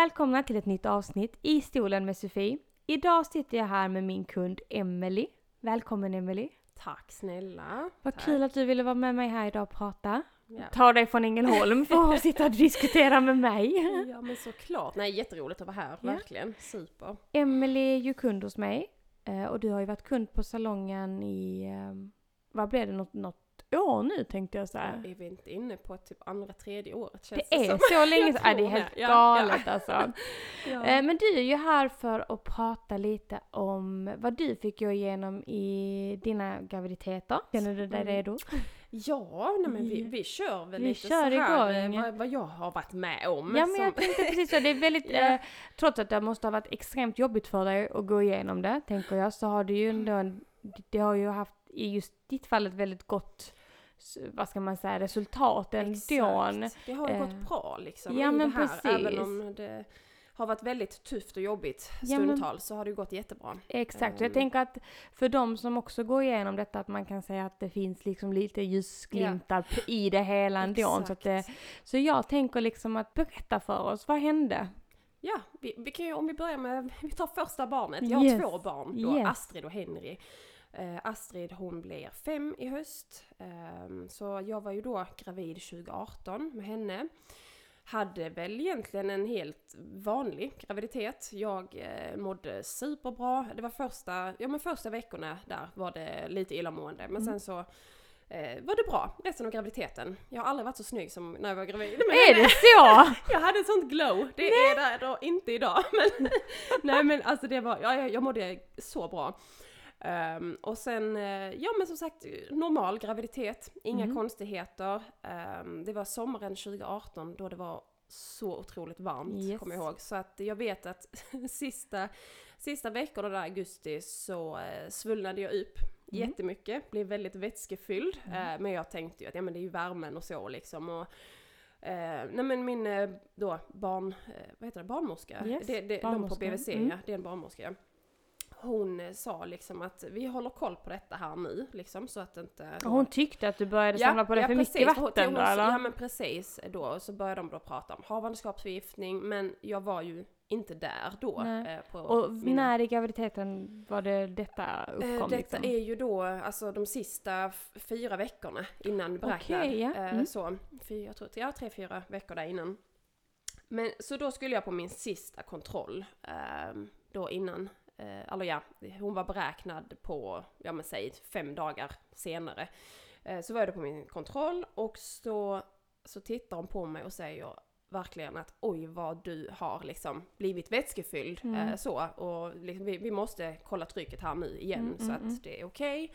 välkomna till ett nytt avsnitt i stolen med Sofie. Idag sitter jag här med min kund Emily. Välkommen Emily. Tack snälla. Vad Tack. kul att du ville vara med mig här idag och prata. Ja. Ta dig från Ängelholm för att sitta och diskutera med mig. ja men såklart. Nej jätteroligt att vara här, Ja. verkligen. Super. Emily är ju kund hos mig eh, och du har ju varit kund på salongen i, eh, vad blev det, något, något år nu tänkte jag säga. Är vi inte inne på typ andra, tredje året känns Det det, är som. så länge sedan, ja, det är helt det. Ja, galet alltså. Ja. Eh, Men du är ju här för att prata lite om vad du fick gå igenom i dina graviditeter. Känner du dig Mm. redo? Ja, nej men vi, vi kör väl Vi lite kör så här igång. eh, vad, vad jag har varit med om. Ja men som- jag tänkte precis så, det är väldigt, Ja. eh, trots att det måste ha varit extremt jobbigt för dig att gå igenom det, tänker jag, så har du ju ändå, en, det har ju haft i just ditt fall ett väldigt gott, vad ska man säga, resultat ändå. Det har ju Eh, gått bra liksom ja, i men det här. precis. Även om det har varit väldigt tufft och jobbigt Ja, men- stundtals så har det gått jättebra. Exakt, och jag Ehm. tänker att för de som också går igenom detta att man kan säga att det finns liksom lite ljusglimtar p- i det hela ändå. Så, det, så jag tänker liksom att berätta för oss, vad hände? Ja, vi, vi kan ju, om vi börjar med, vi tar första barnet. Jag har Yes. två barn då, Yes. Astrid och Henry. Eh, Astrid hon blir fem i höst. Ehm, så jag var ju då gravid 2018 med henne. Hade väl egentligen en helt vanlig graviditet. Jag eh, mådde superbra. Det var första, ja men första veckorna där var det lite illamående. Men Mm. sen så eh, var det bra resten av graviditeten. Jag har aldrig varit så snygg som när jag var gravid. med Är det så? Jag hade ett sånt glow, det är där då inte idag. Men, nej men alltså det var, ja, jag, jag mådde så bra. Ehm, och sen, eh, ja men som sagt, normal graviditet, inga Mhm. konstigheter. Ehm, det var sommaren 2018 då det var så otroligt varmt, Yes. kommer jag ihåg. Så att jag vet att sista, sista veckorna där i augusti så eh, svullnade jag upp Mm. jättemycket, blev väldigt vätskefylld. Mm. Eh, men jag tänkte ju att ja, men det är ju värmen och så liksom. Och, Eh, nej men min eh, då barn, vad heter det, barnmorska? Yes, det, det, de på barnmorska. BVC, Mm. ja, det är en barnmorska. Hon sa liksom att vi håller koll på detta här nu liksom så att inte... Och hon tyckte att du började samla på dig för mycket precis. Hon- vatten hon, då eller? Ja men precis då, så började de då prata om havandeskapsförgiftning men jag var ju inte där då. Eh, Och mina- när i graviditeten var det detta Eh, uppkom? Detta liksom? är ju då alltså de sista fyra veckorna innan beräknad. Ja. eh, Mm. Så, fyra, jag tror, ja, tre, fyra veckor där innan. Men så då skulle jag på min sista kontroll eh, då innan, eh, eller ja, hon var beräknad på, ja men säg fem dagar senare. Eh, så var då på min kontroll och så, så tittar hon på mig och säger verkligen att oj vad du har liksom blivit vätskefylld Mm. eh, så och liksom, vi, vi måste kolla trycket här nu igen Mm, så mm, att mm. det är okej.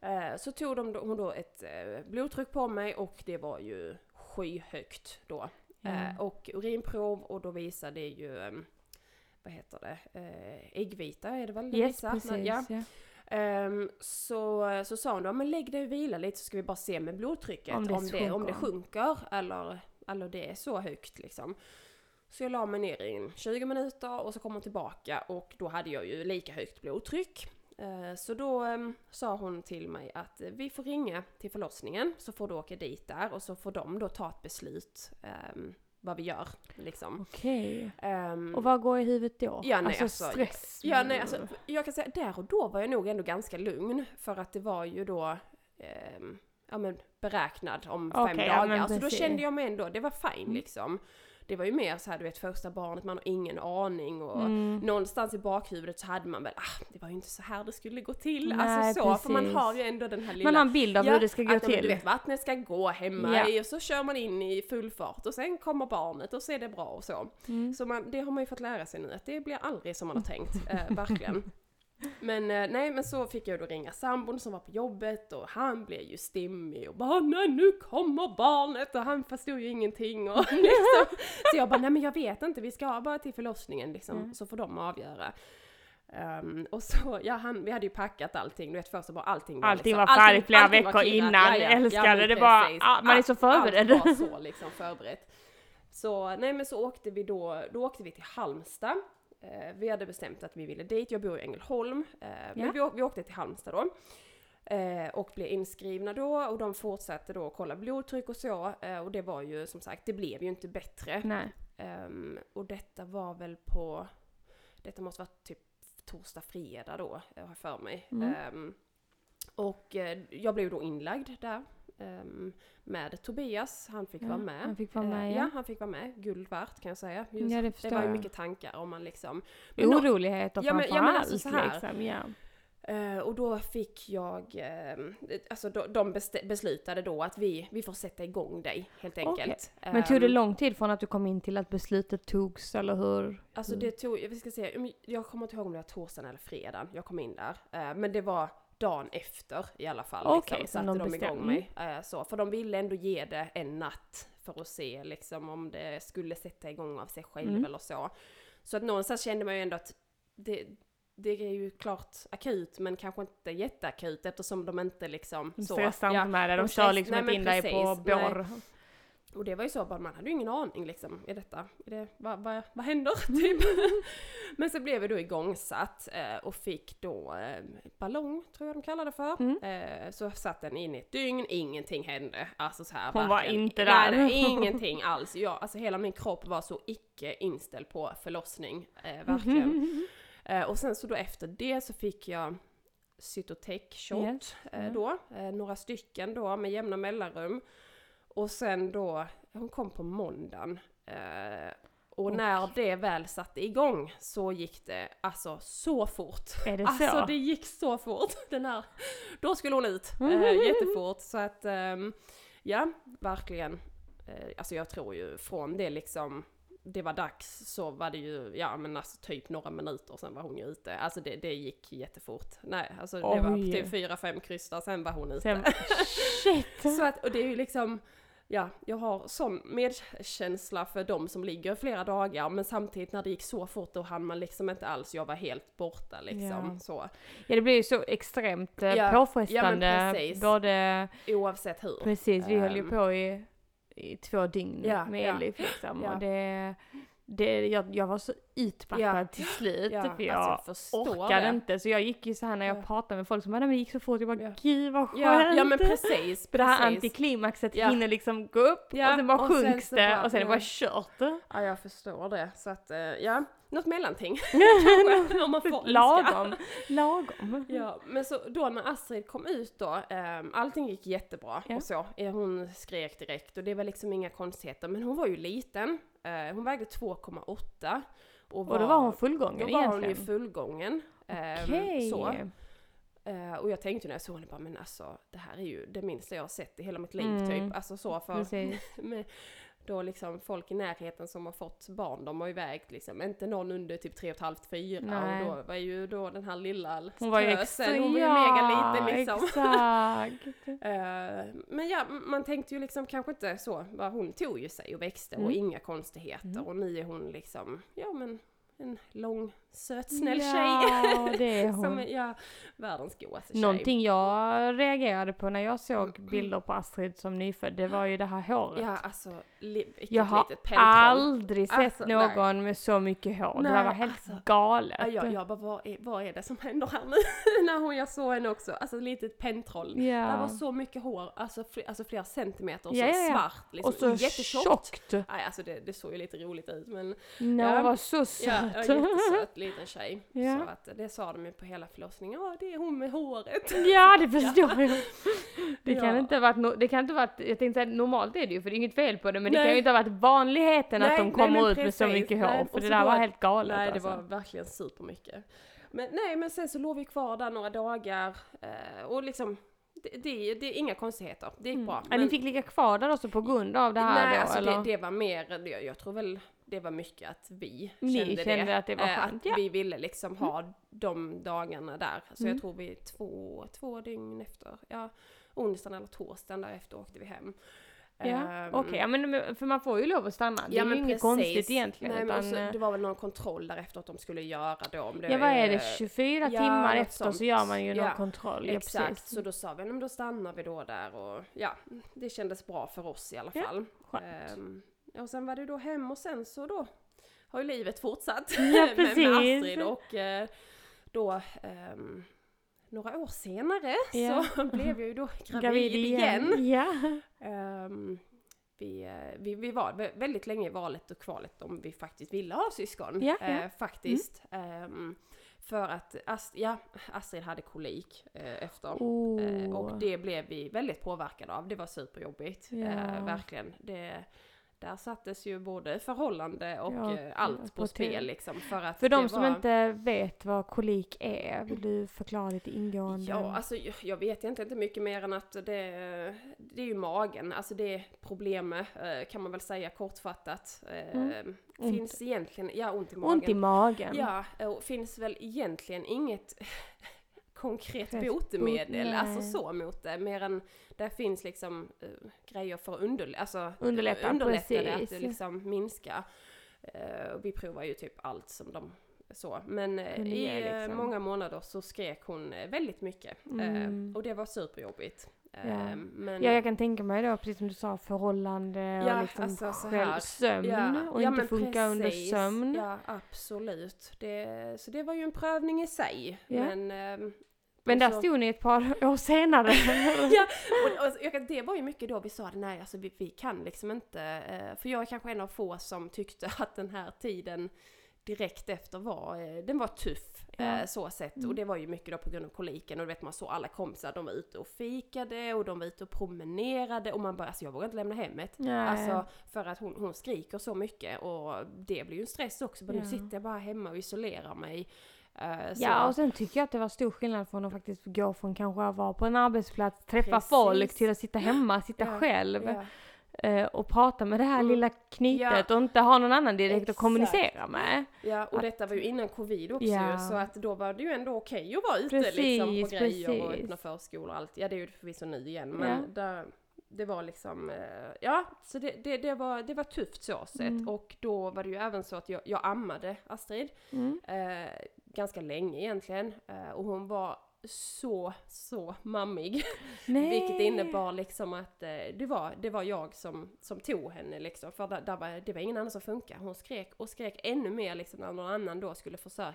Eh, så tog de hon då ett eh, blodtryck på mig och det var ju skyhögt då. Eh, och urinprov och då visade det ju, em, vad heter det, eh, äggvita är det väl det Yes, visar? precis. Ja. Ja. Ehm, så, så sa hon då, men lägg dig och vila lite så ska vi bara se med blodtrycket Om om det det, om det, sjunker. sjunker eller, eller det är så högt liksom. Så jag la mig ner i 20 minuter och så kom hon tillbaka och då hade jag ju lika högt blodtryck. Eh, Så då em, sa hon till mig att eh, vi får ringa till förlossningen så får du åka dit där och så får de då ta ett beslut em, vad vi gör liksom. Okej. Ehm, Och vad går i huvudet då? Ja, nej, alltså, alltså, stress? Ja, nej, alltså, jag kan säga där och då var jag nog ändå ganska lugn för att det var ju då ehm, ja, men beräknad om fem Okej, ja, dagar. så då precis. kände jag mig ändå, det var fine Mm. liksom. Det var ju mer så här, du vet första barnet, man har ingen aning och Mm. någonstans i bakhuvudet så hade man väl, ah, det var ju inte så här det skulle gå till. Nej, alltså så, för man precis. har ju ändå den här lilla Man har en bild av Ja, hur det ska gå att, till. Du vet, vattnet ska gå hemma Ja. i och så kör man in i full fart och sen kommer barnet och så är det bra och så. Mm. Så man, det har man ju fått lära sig nu, att det blir aldrig som man har tänkt, eh, verkligen. Men eh, nej, men så fick jag då ringa sambon som var på jobbet och han blev ju stimmig och bara nej nu kommer barnet och han förstod ju ingenting och liksom. Så jag bara nej men jag vet inte, vi ska bara till förlossningen liksom, Mm. så får de avgöra. Ehm, och så, ja han, vi hade ju packat allting, du vet först så bara allting var Allting liksom, var färdigt flera allting var veckor innan, jag älskar det. men Det precis. ah, man är så förberedd. Allt var så liksom förberett. Så nej men så åkte vi då, då åkte vi till Halmstad. Eh, vi hade bestämt att vi ville dit, jag bor i Ängelholm. Eh, Ja. Men vi, vi åkte till Halmstad då. Eh, och blev inskrivna då och de fortsatte då kolla blodtryck och så. Eh, och det var ju som sagt, det blev ju inte bättre. Nej. Ehm, och detta var väl på, detta måste vara typ torsdag, fredag då, jag har för mig. Mm. Ehm, och eh, jag blev då inlagd där. Ehm, med Tobias, han fick Ja, vara med. han fick vara Eh, med, ja. ja. han fick vara med. Guld värt kan jag säga. Ja, det det var ju mycket tankar om man liksom... Men Oroligheter Ja, men- ja, men allt alltså så här. liksom. Ja. Eh, och då fick jag, eh, alltså de, de beslutade då att vi, vi får sätta igång dig helt enkelt. Men tog det Ehm, lång tid från att du kom in till att beslutet togs eller hur? Alltså det tog, vi ska se, jag kommer inte ihåg om det var torsdagen eller fredagen jag kom in där. Eh, men det var dagen efter i alla fall. Okej, liksom, så satte de de, igång mig. Eh, så, för de ville ändå ge det en natt för att se liksom om det skulle sätta igång av sig själv Mm. eller så. Så att någonstans kände man ju ändå att det, det är ju klart akut men kanske inte jätteakut eftersom de inte liksom De så. stressar Ja, inte med det, de, de kör liksom nej, inte in dig på nej. Och det var ju så bara, man hade ju ingen aning liksom. Är detta, är det, vad, vad, vad händer? Typ. Men så blev vi då igångsatt eh, och fick då eh, ballong, tror jag de kallade det för. Mm. Eh, så satt den in i ett dygn, ingenting hände. Alltså så här, Hon var inte där. nej, ingenting alls. Jag, alltså hela min kropp var så icke inställd på förlossning. Eh, verkligen. Eh, och sen så då efter det så fick jag Cytotec shot Yes, eh, ja. då, eh, några stycken då med jämna mellanrum. Och sen då, hon kom på måndagen. Eh, och Och- när det väl satte igång så gick det alltså så fort. Är det Alltså så? det gick så fort. Den här, då skulle hon ut eh, jättefort. Så att ehm, ja, verkligen. Eh, alltså jag tror ju från det liksom det var dags så var det ju, ja men alltså typ några minuter sen var hon ju ute. Alltså det, det gick jättefort. Nej, alltså det var Oj. typ fyra, fem kryss där, sen var hon ute. Sen, shit! Så att, och det är ju liksom, ja, jag har sån medkänsla för de som ligger flera dagar, men samtidigt när det gick så fort då hann man liksom inte alls, jag var helt borta liksom. Ja. Så, Ja det blir ju så extremt eh, Ja, påfrestande. ja, precis. Både, oavsett hur. precis vi höll ju Ehm. på i, i två dygn Ja, med ja. Elif liksom. Och det, det, jag, jag var så utmattad Ja. till slut Ja, för jag alltså jag orkade det. inte. Så jag gick ju så här när jag Ja. pratade med folk som bara, "Nej, men det gick så fort. Jag bara, Ja. gud vad skönt! Ja, ja men precis, För det här antiklimaxet Ja. hinner liksom gå upp och sen bara och sjunks det bara- och sen är det bara kört. Ja, jag förstår det. Så att, eh, ja, något mellanting. Om man får. Lagom. Lagom. Ja, men så då när Astrid kom ut då, um, allting gick jättebra och så. Eh, Hon skrek direkt och det var liksom inga konstigheter. Men hon var ju liten. Eh, hon vägde 2,8. Och då var hon fullgången Då var hon ju egentligen. fullgången. Ehm, Okej. så. Eh, och jag tänkte när jag såg henne bara, men alltså det här är ju det minsta jag har sett i hela mitt liv Mm. typ. Alltså så för Precis. då liksom folk i närheten som har fått barn, de har ju vägt liksom, inte någon under typ 3,5 4 Nej. och då var ju då den här lilla Hon var ju extra, hon var ju mega liten liksom. exakt. Eh, men ja, man tänkte ju liksom kanske inte så, hon tog ju sig och växte och Mm. inga konstigheter Mm. och nu är hon liksom, ja men en lång, söt, snäll tjej. Ja, det är Som hon. är, ja, världens godaste tjej. Någonting jag reagerade på när jag såg bilder på Astrid som nyfödd, det var ju det här håret. Ja, alltså, jag har aldrig sett Alltså, nej. någon med så mycket hår. det Nej, där var helt alltså. galet. Ja, jag, jag bara, vad är, vad är det som händer här nu? När hon, jag såg henne också, alltså ett litet pentroll. Ja. Det var så mycket hår, alltså, fl- alltså flera centimeter Ja, så ja, svart liksom. och så jättetjockt. tjockt. Nej, alltså det, det såg ju lite roligt ut men Nej, Ja. hon var så söt. Ja, ja, jättesöt liten tjej. Ja. Så att det sa de ju på hela förlossningen, ja det är hon med håret. Ja, det förstår jag. Det kan Ja. inte ha varit, no- det kan inte varit, jag tänkte säga normalt är det ju för det är inget fel på det, men det Nej. kan ju inte ha varit vanligheten att Nej, de nej, kommer men ut med så precis. mycket hår, Nej, för det där var helt galet Nej, det alltså. var verkligen supermycket. Men nej, men sen så låg vi kvar där några dagar eh, och liksom det, det, det är inga konstigheter, det gick Mm. bra. Ja, ni fick ligga kvar där också på grund av det här nej, då, alltså eller? det, det var mer, det, jag tror väl det var mycket att vi Ni kände, kände det. att det var Eh, skönt, att vi ville liksom ha de dagarna där. Så Mm. jag tror vi två, två dygn efter, ja, onsdagen eller torsdagen därefter åkte vi hem. Ja, Ehm, okej, ja, men men- för man får ju lov att stanna. Det Ja, är ju inget precis. konstigt egentligen. Nej, men utan, också, eh, det var väl någon kontroll därefter att de skulle göra då. Om ja, vad är det? eh, 24 ja, timmar efter sånt. så gör man ju någon Ja, kontroll. Ja, Exakt, precis. så då sa vi, men då stannar vi då där och ja, det kändes bra för oss i alla Ja, fall. Skönt. Ehm, och sen var det då hem och sen så då har ju livet fortsatt Ja, med, med. Astrid och eh, då ehm, några år senare Ja. så blev jag ju då gravid, Gravid igen. igen. Ja. Ehm, vi, eh, vi, vi var vä- väldigt länge i valet och kvalet om vi faktiskt ville ha syskon. Ja. Eh, faktiskt. Ehm, för att Ast- ja, Astrid hade kolik eh, efter. Eh, Oh. och det blev vi väldigt påverkade av. Det var superjobbigt. Eh, verkligen. Det, där sattes ju både förhållande och Ja, eh, allt på på spel liksom. För, att För de som var... inte vet vad kolik är, vill du förklara lite ingående? Ja, alltså jag- vet egentligen inte mycket mer än att det, det är ju magen, alltså det är problemet eh, kan man väl säga kortfattat. Eh, Mm. Ont. Finns egentligen, ja ont i magen. Ont i magen? Ja, och finns väl egentligen inget konkret botemedel, bot- alltså nej. så mot det, mer än där finns liksom eh, grejer för att underl- alltså, Underlätta, underlätta det, att precis. liksom minska. Eh, och vi provar ju typ allt som de så. Men Kunde i liksom. många månader så skrek hon väldigt mycket. Mm. Och det var superjobbigt. Ja. men, Ja, jag kan tänka mig då, precis som du sa, förhållande Ja, och liksom alltså så själv, sömn Ja, och inte funka under precis. sömn. Ja, absolut. Det, så det var ju en prövning i sig. Men, ehm, Men där och så- stod ni ett par år senare. ja, och, och, kan- det var ju mycket då vi sa nej alltså vi, vi kan liksom inte, eh, för jag är kanske en av få som tyckte att den här tiden direkt efter var, eh, den var tuff Ja. eh, så sett. Mm. Och det var ju mycket då på grund av koliken och du vet man såg alla kompisar, de var ute och fikade och de var ute och promenerade och man bara, alltså jag vågar inte lämna hemmet. Nej. Alltså för att hon, hon skriker så mycket och det blir ju en stress också. Men Ja. nu sitter jag bara hemma och isolerar mig. Så- Ja, och sen tycker jag att det var stor skillnad från att faktiskt gå från kanske att vara på en arbetsplats, träffa Precis. folk, till att sitta hemma, sitta Ja, själv ja. eh, och prata med det här Mm. lilla knytet Ja. och inte ha någon annan direkt att Exakt. kommunicera med. Ja, och Att- detta var ju innan covid också Ja. så att då var det ju ändå okej att vara ute Precis, liksom på grejer och precis. öppna förskolor och allt. Ja, det är ju förvisso nu igen, men Ja. där, det var liksom, eh, ja, så det, det, det, var, det var tufft så sett. Mm. Och då var det ju även så att jag, jag ammade Astrid Mm. eh, ganska länge egentligen. Eh, och hon var så, så mammig. Nej. Vilket innebar liksom att eh, det, var, det var jag som, som tog henne liksom. För där, där var, det var ingen annan som funkade. Hon skrek och skrek ännu mer liksom när någon annan då skulle försöka.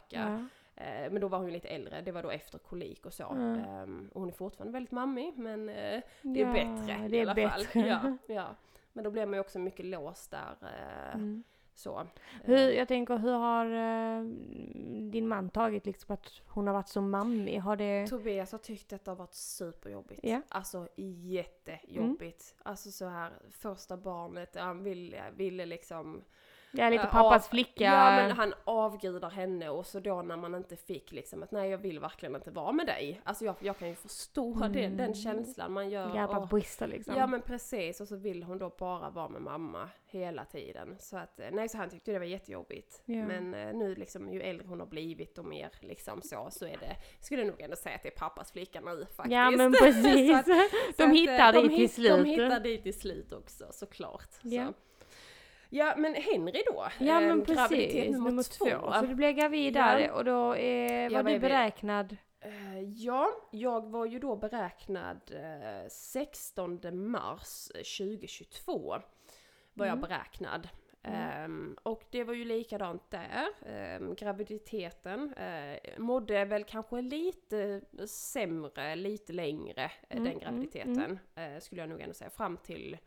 Ja. Eh, men då var hon lite äldre, det var då efter kolik och så. Mm. Ehm, och hon är fortfarande väldigt mammig men det är Ja, bättre det i är alla bättre. fall. Ja, ja. Men då blev man ju också mycket låst där. Mm. Så. Hur, Eh, jag tänker, hur har eh, din man tagit liksom att hon har varit så mammig? Har det... Tobias har tyckt att det har varit superjobbigt. Ja. Alltså jättejobbigt. Alltså så här första barnet, han ville, ville liksom Ja, lite pappas av- flicka. Ja men han avgudar henne och så då när man inte fick liksom att nej jag vill verkligen inte vara med dig. Alltså jag, jag kan ju förstå det, Mm. den känslan man gör. Och- brister liksom. Ja men precis och så vill hon då bara vara med mamma hela tiden. Så att eh, nej så han tyckte det var jättejobbigt. Ja. Men eh, nu liksom ju äldre hon har blivit och mer liksom så så är det, skulle jag nog ändå säga att det är pappas flicka nu faktiskt. Ja men precis. att- de eh, hittar de dit till slut. De hittar dit till slut också såklart. Ja. Så. Ja men Henry då, Ja eh, men graviditet precis, nummer, två. Så du blev gravid Ja. där och då eh, Ja, var vad du beräknad? Eh, ja, jag var ju då beräknad eh, 16 mars eh, 2022 var jag Mm. beräknad. Mm. Ehm, och det var ju likadant där. Ehm, graviditeten eh, mådde väl kanske lite sämre, lite längre eh, Mm, den mm, graviditeten. Eh, skulle jag nog ändå säga. Fram till,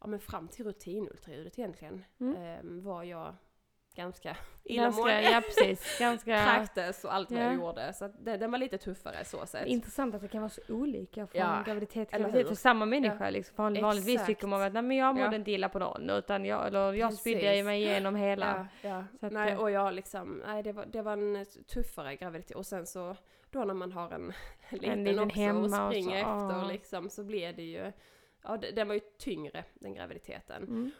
ja men fram till rutinultraljudet egentligen. Mm. ehm, var jag ganska illamående. ja precis, ganska Kräktes och allt vad jag Ja. gjorde. Så att den, var lite tuffare så sett. intressant att det kan vara så olika från Ja, graviditet till graviditet för samma människa. Liksom. Van, vanligtvis tycker man att nej, men jag mådde Ja. inte illa på någon utan jag, eller jag spydde mig igenom hela. Ja, ja. Att, nej, eh, och jag liksom, nej det var, det var en tuffare graviditet. Och sen så, då när man har en liten liten också hemma och och så, springer efter ja. liksom, så blir det ju, ja den var ju tyngre den graviditeten. Mm.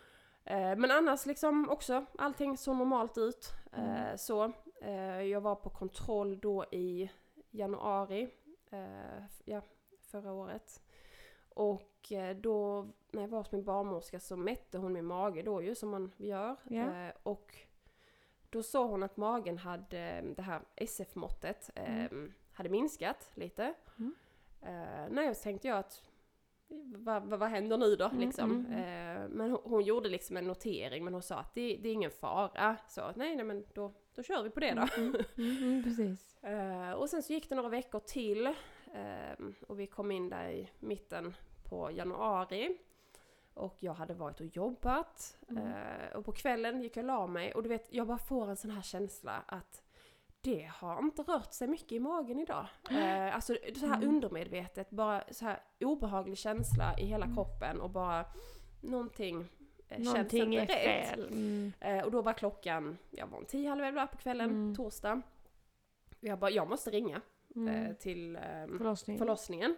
Eh, men annars liksom också, allting såg normalt ut. Eh, Mm. så, eh, jag var på kontroll då i januari, eh, ja, förra året. Och eh, då, när jag var hos min barnmorska så mätte hon min mage då ju, som man gör. Eh, och då sa hon att magen hade, det här SF-måttet, eh, hade minskat lite. Mm. Eh, nej, så tänkte jag att vad, vad, vad händer nu då Mm, liksom? mm, Eh, men hon, hon gjorde liksom en notering men hon sa att det, det är ingen fara. Så nej, nej men då, då kör vi på det då. Mm, mm, mm, precis. Eh, och sen så gick det några veckor till ehm, och vi kom in där i mitten på januari. och jag hade varit och jobbat. Eh, och på kvällen gick jag och la mig och du vet, jag bara får en sån här känsla att det har inte rört sig mycket i magen idag. Eh, alltså så här Mm. undermedvetet, bara så här obehaglig känsla i hela Mm. kroppen och bara någonting eh, känns Någonting inte är rätt. fel. Mm. Eh, och då var klockan, jag var en tio, halv elva på kvällen, Mm. torsdag. Jag bara, jag måste ringa eh, Mm. till ehm, Förlossning. förlossningen.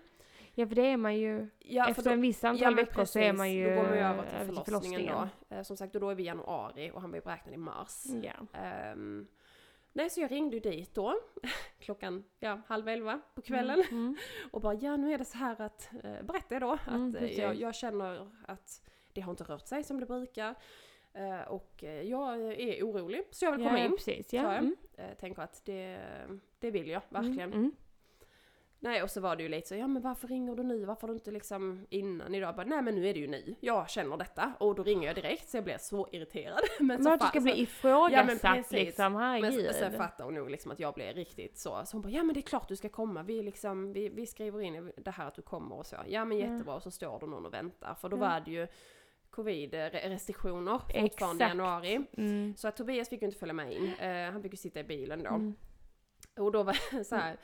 Ja för det är man ju, Ja, efter då- en viss antal Ja, veckor så är precis. man ju Då går man ju över eh, till förlossningen, då. Eh, som sagt, och då är vi i januari och han var ju beräknad i mars. Ja. Nej, så jag ringde ju dit då, klockan ja, halv elva på kvällen. Mm. Mm. Och bara, ja nu är det så här att, eh, berättade jag då, Mm, att eh, precis. jag, jag känner att det har inte rört sig som det brukar. Eh, och eh, jag är orolig, så jag vill komma ja, in. precis. Ja. jag. Mm. Eh, tänker att det, det vill jag verkligen. Mm. Mm. Nej, och så var det ju lite så, ja men varför ringer du nu? Varför har du inte liksom innan idag? Bara, nej men nu är det ju ni. Jag känner detta. Och då ringer jag direkt så jag blev så irriterad. Men, Men så att du ska så- bli ifrågasatt precis. liksom, men, herregud. men sen fattar hon nog liksom att jag blev riktigt så. Så hon bara, ja men det är klart du ska komma. Vi, liksom, vi, vi skriver in det här att du kommer och så. Ja men Ja. jättebra. Och så står det någon och väntar. För då Ja. var det ju covid-restriktioner fortfarande i januari. Mm. Så att Tobias fick ju inte följa med in. Eh, han fick ju sitta i bilen då. Mm. Och då var så här,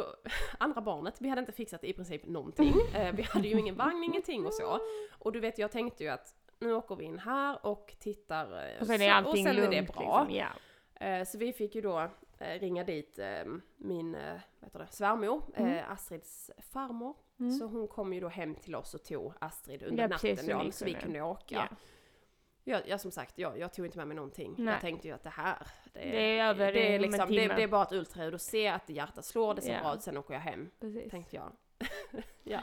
då, andra barnet, vi hade inte fixat i princip någonting. Eh, vi hade ju ingen vagn, ingenting och så. Och du vet, jag tänkte ju att nu åker vi in här och tittar. eh, Och sen är allting och sen lugnt är det bra. liksom. Eh, så vi fick ju då eh, ringa dit min heter det, svärmor, Mm. Astrids farmor. Mm. Så hon kom ju då hem till oss och tog Astrid under Ja, natten då, ni så vi kunde- åka. Ja. Ja, ja som sagt, jag, jag tog inte med mig någonting. Nej. Jag tänkte ju att det här, det, Det är över det, är liksom, det, det är bara ett ultraljud och se att hjärtat slår, det ser Ja. bra ut, sen åker jag hem. Precis. Tänkte jag. ja.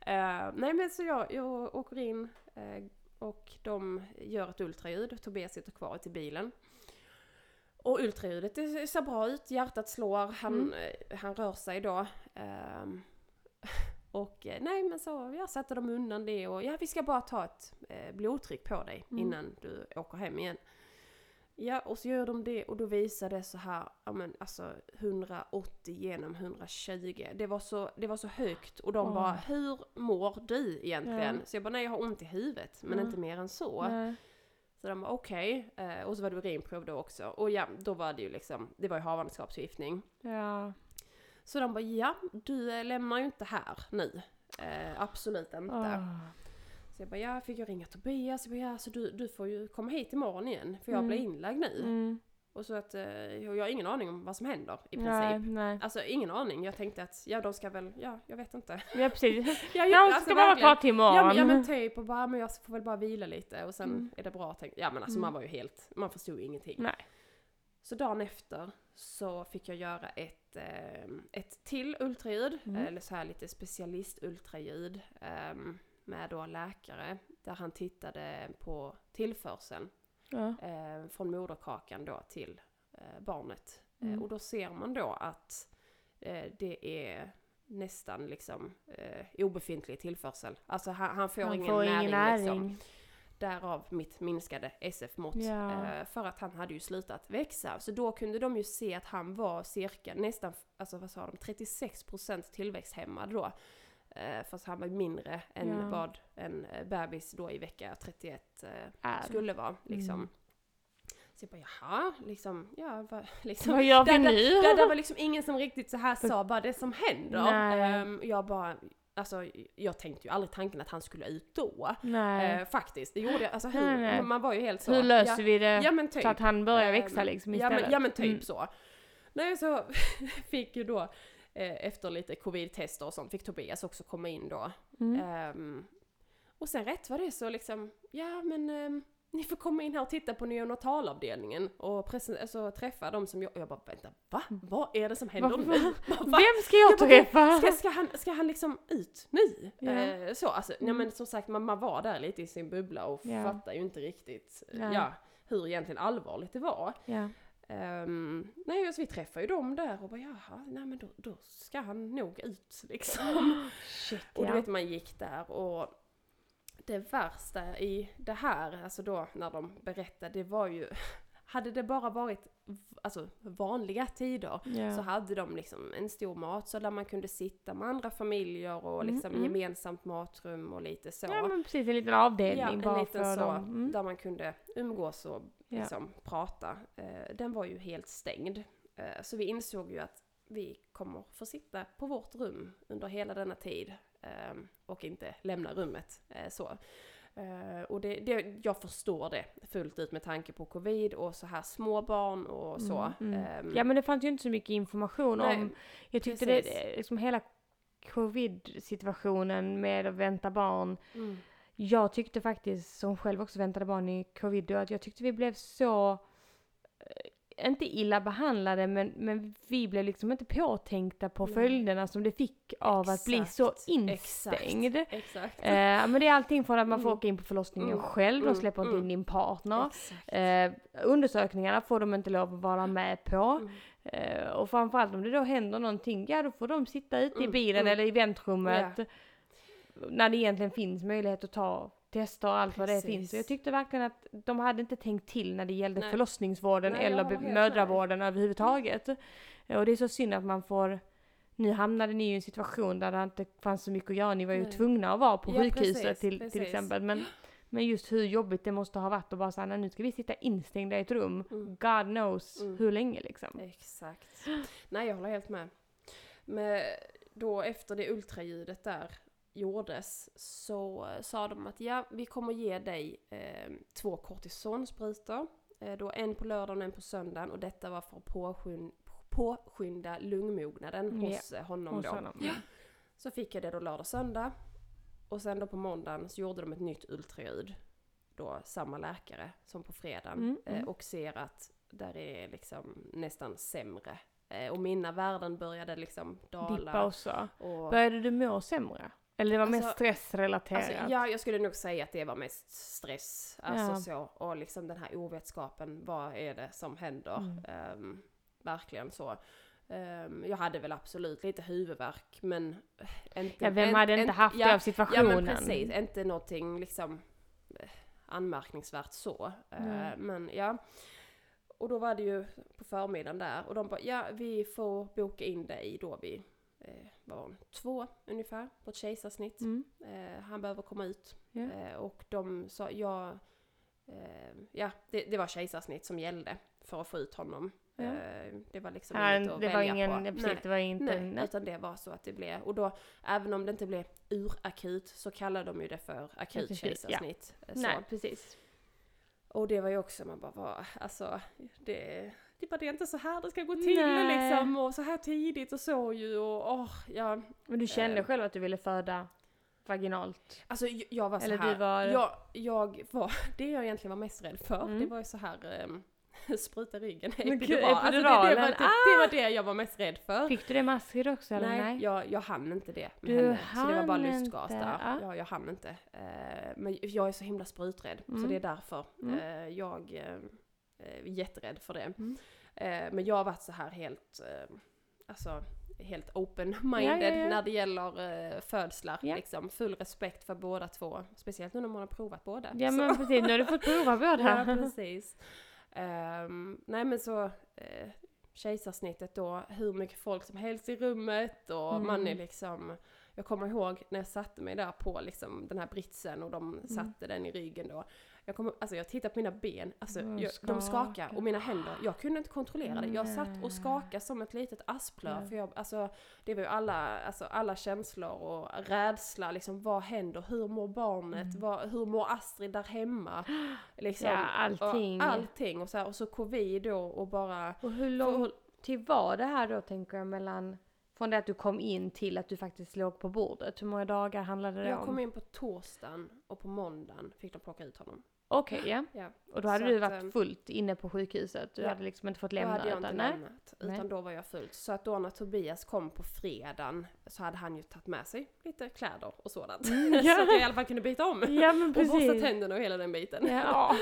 Eh, nej men så jag, jag åker in eh, och de gör ett ultraljud. Tobias sitter kvar i bilen. Och ultraljudet det ser bra ut, hjärtat slår, han, Mm. eh, han rör sig då. Ehm, och eh, nej men så jag sätter dem undan det och ja vi ska bara ta ett eh, blodtryck på dig Mm. innan du åker hem igen. Ja och så gör de det och då visar det så här, ja men alltså 180 genom 120. Det var så, det var så högt och de Åh. bara, hur mår du egentligen? Ja. Så jag bara, nej jag har ont i huvudet men Ja. inte mer än så. Nej. Så de bara okej, eh, och så var det urinprov då också. Och ja, då var det ju liksom, det var ju havandeskapsförgiftning. Ja. Så de bara, ja du lämnar ju inte här nu. Eh, absolut inte. Åh. Så jag bara, ja fick jag ringa Tobias? Jag bara, ja så du, du får ju komma hit imorgon igen för jag Mm. blir inlagd nu. Mm. Och så att eh, jag har ingen aning om vad som händer i princip. Nej, nej. Alltså ingen aning. Jag tänkte att, ja de ska väl, ja jag vet inte. Ja precis. Jag, Ja, alltså, ska bara vara kvar till imorgon. Ja men, ja men typ och bara, men jag får väl bara vila lite och sen Mm. är det bra tänkt. Ja men alltså Mm. man var ju helt, man förstod ju ingenting. Nej. Så dagen efter så fick jag göra ett, eh, ett till ultraljud, Mm. eller så här lite specialist-ultraljud eh, med då läkare där han tittade på tillförseln Ja. eh, från moderkakan då till eh, barnet. Eh, Mm. och då ser man då att eh, det är nästan liksom eh, obefintlig tillförsel. Alltså han, han får Han ingen får näring, ingen näring. liksom. Därav mitt minskade SF-mått. Ja. Eh, för att han hade ju slutat växa. Så då kunde de ju se att han var cirka nästan, alltså vad sa de, 36% tillväxthämmad då. Eh, fast han var mindre än Ja. vad en eh, bebis då i vecka 31 eh, Är. skulle vara. Liksom. Mm. Så jag bara jaha, liksom, ja vad, liksom. Vad gör vi Där- nu? Det, det var liksom ingen som riktigt så här sa bara det som händer. Ehm, jag bara, alltså jag tänkte ju aldrig tanken att han skulle ut då. Eh, faktiskt, det gjorde jag. Alltså hur, Nej, nej. man var ju helt så. Hur löser ja, vi det Ja typ. så att han börjar Ehm, växa liksom ja, istället? men, ja men typ Mm. så. Nej så fick ju då eh, efter lite covid-tester och sånt fick Tobias också komma in då. Mm. Ehm, och sen rätt var det så liksom, ja men ehm, ni får komma in här och titta på neonatalavdelningen och presen- alltså, träffa de som jag, jag bara vänta, va? Vad är det som händer Varför- nu? Vem ska jag Jag träffa? Ska, ska, han, ska han liksom ut nu? Ja. Eh, så, alltså, Mm. men som sagt man, man var där lite i sin bubbla och Ja. fattar ju inte riktigt Nej. ja, hur egentligen allvarligt det var. Um, nej, alltså, vi träffade ju dem där och bara jaha, nej men då, då ska han nog ut liksom. Shit, Och du ja. vet man gick där och det värsta i det här, alltså då när de berättade, det var ju hade det bara varit alltså, vanliga tider Ja. så hade de liksom en stor matsal där man kunde sitta med andra familjer och Mm, liksom mm. gemensamt matrum och lite så. ja men precis, en liten avdelning Ja, en bara liten för så, dem. Mm. där man kunde umgås och liksom prata. Eh, den var ju helt stängd. Eh, så vi insåg ju att vi kommer få sitta på vårt rum under hela denna tid och inte lämna rummet. Eh, så. Eh, och det, det, jag förstår det fullt ut med tanke på covid och så här små barn och så. Mm, mm. Ehm, Ja men det fanns ju inte så mycket information nej, om, jag tyckte det, precis. det, liksom hela covid-situationen med att vänta barn. mm, Jag tyckte faktiskt, som själv också väntade barn i covid, att jag tyckte vi blev så, inte illa behandlade, men, men vi blev liksom inte påtänkta på Nej. följderna som det fick av att bli så Exakt, instängd. Exakt. Eh, men det är allting från att man får Mm. åka in på förlossningen Mm, själv, de mm, släpper inte mm. in din partner. Exakt. Eh, undersökningarna får de inte lov att vara med på. Mm. Eh, och framförallt om det då händer någonting, ja då får de sitta ute i Mm, bilen mm. eller i väntrummet. När det egentligen finns möjlighet att ta tester och allt vad det finns. Jag tyckte verkligen att de hade inte tänkt till när det gällde Nej. förlossningsvården Nej, eller mödravården överhuvudtaget. Eh, Och det är så synd att man får nu hamnade ni i en situation där det inte fanns så mycket att göra. Ni var ju Nej. tvungna att vara på Ja, sjukhuset precis, till, till precis. exempel. Men, men just hur jobbigt det måste ha varit att bara säga, "Nej, nu ska vi sitta instängda i ett rum. Mm. God knows Mm. hur länge liksom. Exakt. Nej, jag håller helt med. Men då efter det ultraljudet där gjordes så eh, sa de att ja, vi kommer ge dig eh, två kortisonsprutor. Eh, då en på lördagen och en på söndagen och detta var för att påskynda, påskynda lungmognaden Ja, hos eh, honom Hos då. honom. Ja. Så fick jag det då lördag söndag. Och sen då på måndagen så gjorde de ett nytt ultraljud. Då samma läkare som på fredagen. Mm, eh, mm. Och ser att där är liksom nästan sämre. Eh, och mina värden började liksom dala. Dippa också. Och, Började du må sämre? Eller det var mest Alltså- stressrelaterat? alltså, ja, jag skulle nog säga att det var mest stress. Alltså Ja. så. Och liksom den här ovetskapen. Vad är det som händer? Mm. Ehm, verkligen så. Ehm, jag hade väl absolut lite huvudvärk men inte... Ja, vem en- hade inte en- haft det ja, av situationen? Ja men precis, inte någonting liksom eh, anmärkningsvärt så. Eh, Nej. Men ja. Och då var det ju på förmiddagen där och de bara ja vi får boka in dig då vid eh, vad var hon, två ungefär på ett kejsarsnitt. Mm. Eh, han behöver komma ut. Ja. Eh, och de sa ja, eh, ja det, det var kejsarsnitt som gällde för att få ut honom. Ja. Eh, det var liksom Ja, inget att det var välja ingen, på. precis, Nej. det var inte, Nej, nej. utan det var så att det blev, och då, även om det inte blev urakut så kallar de ju det för akut kejsarsnitt. Eh, Så. nej, precis. Och det var ju också, man bara, vad, alltså, det, det, bara, det är inte så här det ska gå till Nej. liksom, och så här tidigt och så ju, och åh, ja. Men du kände Eh. själv att du ville föda vaginalt? Alltså jag- var så Eller du här, var- jag, jag var, det jag egentligen var mest rädd för, Mm. det var ju så här, um, spruta ryggen, epidural. Alltså det, det, var, det, det var det jag var mest rädd för. Fick du det med Astrid också eller nej? Nej, Jag, jag hann inte det med Du henne. Så det var bara lustgas inte, där. ja. Ja, jag hann inte. Eh, men jag är så himla spruträdd. Så Mm. det är därför. Mm. Eh, jag eh, jätterädd för det. Mm. Eh, men jag har varit så här helt, eh, alltså helt open-minded Ja, ja, ja. när det gäller eh, födslar. Liksom, full respekt för båda två. Speciellt nu när man har provat båda. Ja Så- men precis, nu har du fått prova båda. Ja, precis. Ehm, nej men så eh, kejsarsnittet då, hur mycket folk som helst i rummet och Mm. man är liksom jag kommer ihåg när jag satte mig där på liksom den här britsen och de satte den i ryggen då. Jag, kommer, alltså jag tittade på mina ben, alltså Mm, jag, de skaka. skakade och mina händer, jag kunde inte kontrollera det. Jag satt och skakade som ett litet asplöv. Nej. För jag, alltså, det var ju alla, alltså, alla känslor och rädsla, liksom vad händer? Hur mår barnet? Mm. Vad, hur mår Astrid där hemma? Liksom, Ja, allting. och allting och så, här, och så covid då och bara... Och hur lång tid var det här då tänker jag mellan från det att du kom in till att du faktiskt låg på bordet? Hur många dagar handlade det Jag om? kom in på torsdagen och på måndagen fick de plocka ut honom. Okej, ja. Ja. Och då hade Så du att, varit ehm, fullt inne på sjukhuset? Du ja. hade liksom inte fått Då lämna? hade jag inte utan, nej. lämnat, utan Nej. då var jag fullt. Så att då när Tobias kom på fredagen så hade han ju tagit med sig lite kläder och sådant. Mm, så ja. att jag i alla fall kunde byta om. Ja men Och borsta precis. tänderna och hela den biten. Ja.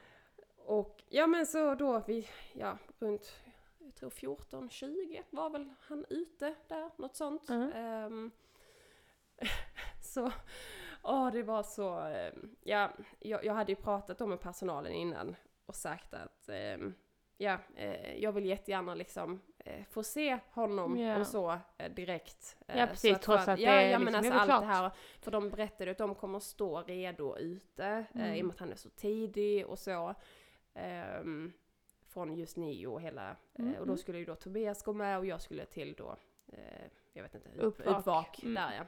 Och ja men så då vi, ja runt, jag tror 14-20 var väl han ute där, något sånt. Mm. Ehm, så, åh det var så, ehm, ja jag, jag hade ju pratat om med personalen innan och sagt att ehm, ja, eh, jag vill jättegärna liksom eh, få se honom Ja. och så eh, direkt. Eh, Ja, så precis, för trots att det ja, är ja, men liksom- alltså det är väl allt det här, för de berättade att de kommer stå redo ute, eh, i och Mm. med att han är så tidig och så. ehm, från just Nio och hela, Mm, eh, och då mm. skulle ju då Tobias gå med och jag skulle till då, eh, jag vet inte, upp, Uppvak. uppvak, Mm. där ja.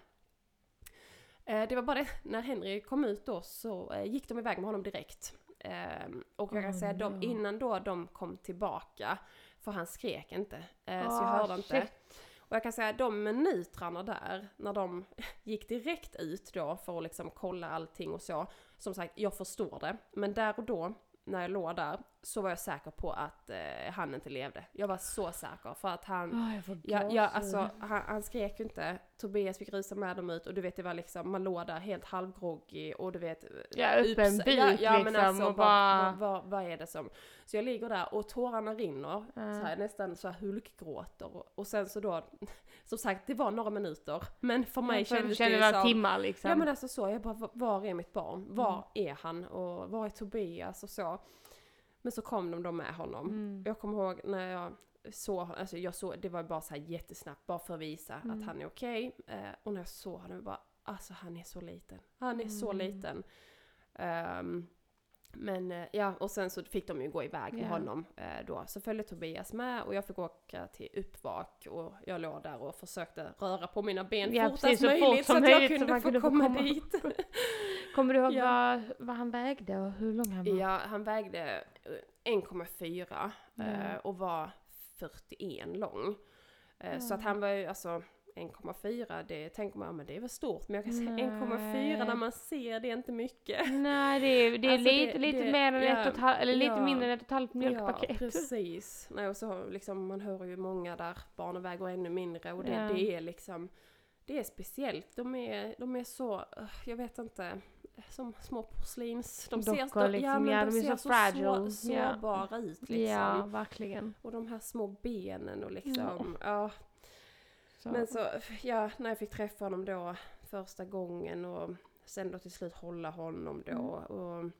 Eh, det var bara det, när Henry kom ut då så eh, gick de iväg med honom direkt. Ehm, och jag kan Oh, säga de, no. innan då de kom tillbaka, för han skrek inte, eh, så jag Ah, hörde inte. shit. Och jag kan säga de minuterna där, när de gick direkt ut då för att liksom kolla allting och så. Som sagt, jag förstår det. Men där och då, när jag låg där, så var jag säker på att eh, han inte levde. Jag var så säker för att han, Åh, jag får Ja, ja alltså han, han skrek ju inte. Tobias fick rusa med dem ut och du vet det var liksom, man låg där helt halvgroggig och du vet... Ja, öppen ups- buk liksom, och vad, bara- vad, vad, vad är det som... Så jag ligger där och tårarna rinner, Ja. så här, nästan så här hulkgråter. Och, och sen så då, som sagt det var några minuter, men för mig Ja, för kändes kände det som... timmar liksom. Ja men alltså så, jag bara, "Va- var är mitt barn? Var Mm. är han? Och var är Tobias? Och så. Men så kom de då med honom. Mm. Jag kommer ihåg när jag såg, alltså jag såg, det var bara så här jättesnabbt, bara för att visa Mm. att han är okej. Eh, och när jag såg honom, jag bara, alltså han är så liten. Han är så Mm. liten. Ehm, men eh, ja, och sen så fick de ju gå iväg med Ja. honom eh, då. Så följde Tobias med och jag fick åka till uppvak och jag låg där och försökte röra på mina ben Ja, fortast precis, så fort möjligt så som att jag möjligt så kunde få kunde få komma, komma. dit. Kommer du ihåg Ja. vad, vad han vägde och hur lång han var? Ja, han vägde eh, 1,4 Ja. eh, och var 41 lång. Eh, Så Ja. att han var ju alltså 1,4, det tänker man, men det är väl stort. Men jag kan säga Nej. 1,4 när man ser det är inte mycket. Nej, det är, det är Alltså, lite, det- lite det- mer än ja, ett och ett halvt, eller lite ja. mindre än ett och ett halvt mjölkpaket. Ja, precis. Nej, och så liksom, man hör ju många där barnen väger ännu mindre och det, Ja. det är liksom, det är speciellt. De är, de är så, eh, jag vet inte, som små porslins. De ser, Dockor liksom, ja, de de ser så fragile, Så, ja. sårbara ut liksom. Ja, verkligen. Och de här små benen och liksom, ja. Så. Men så, ja, när jag fick träffa honom då första gången och sen då till slut hålla honom då och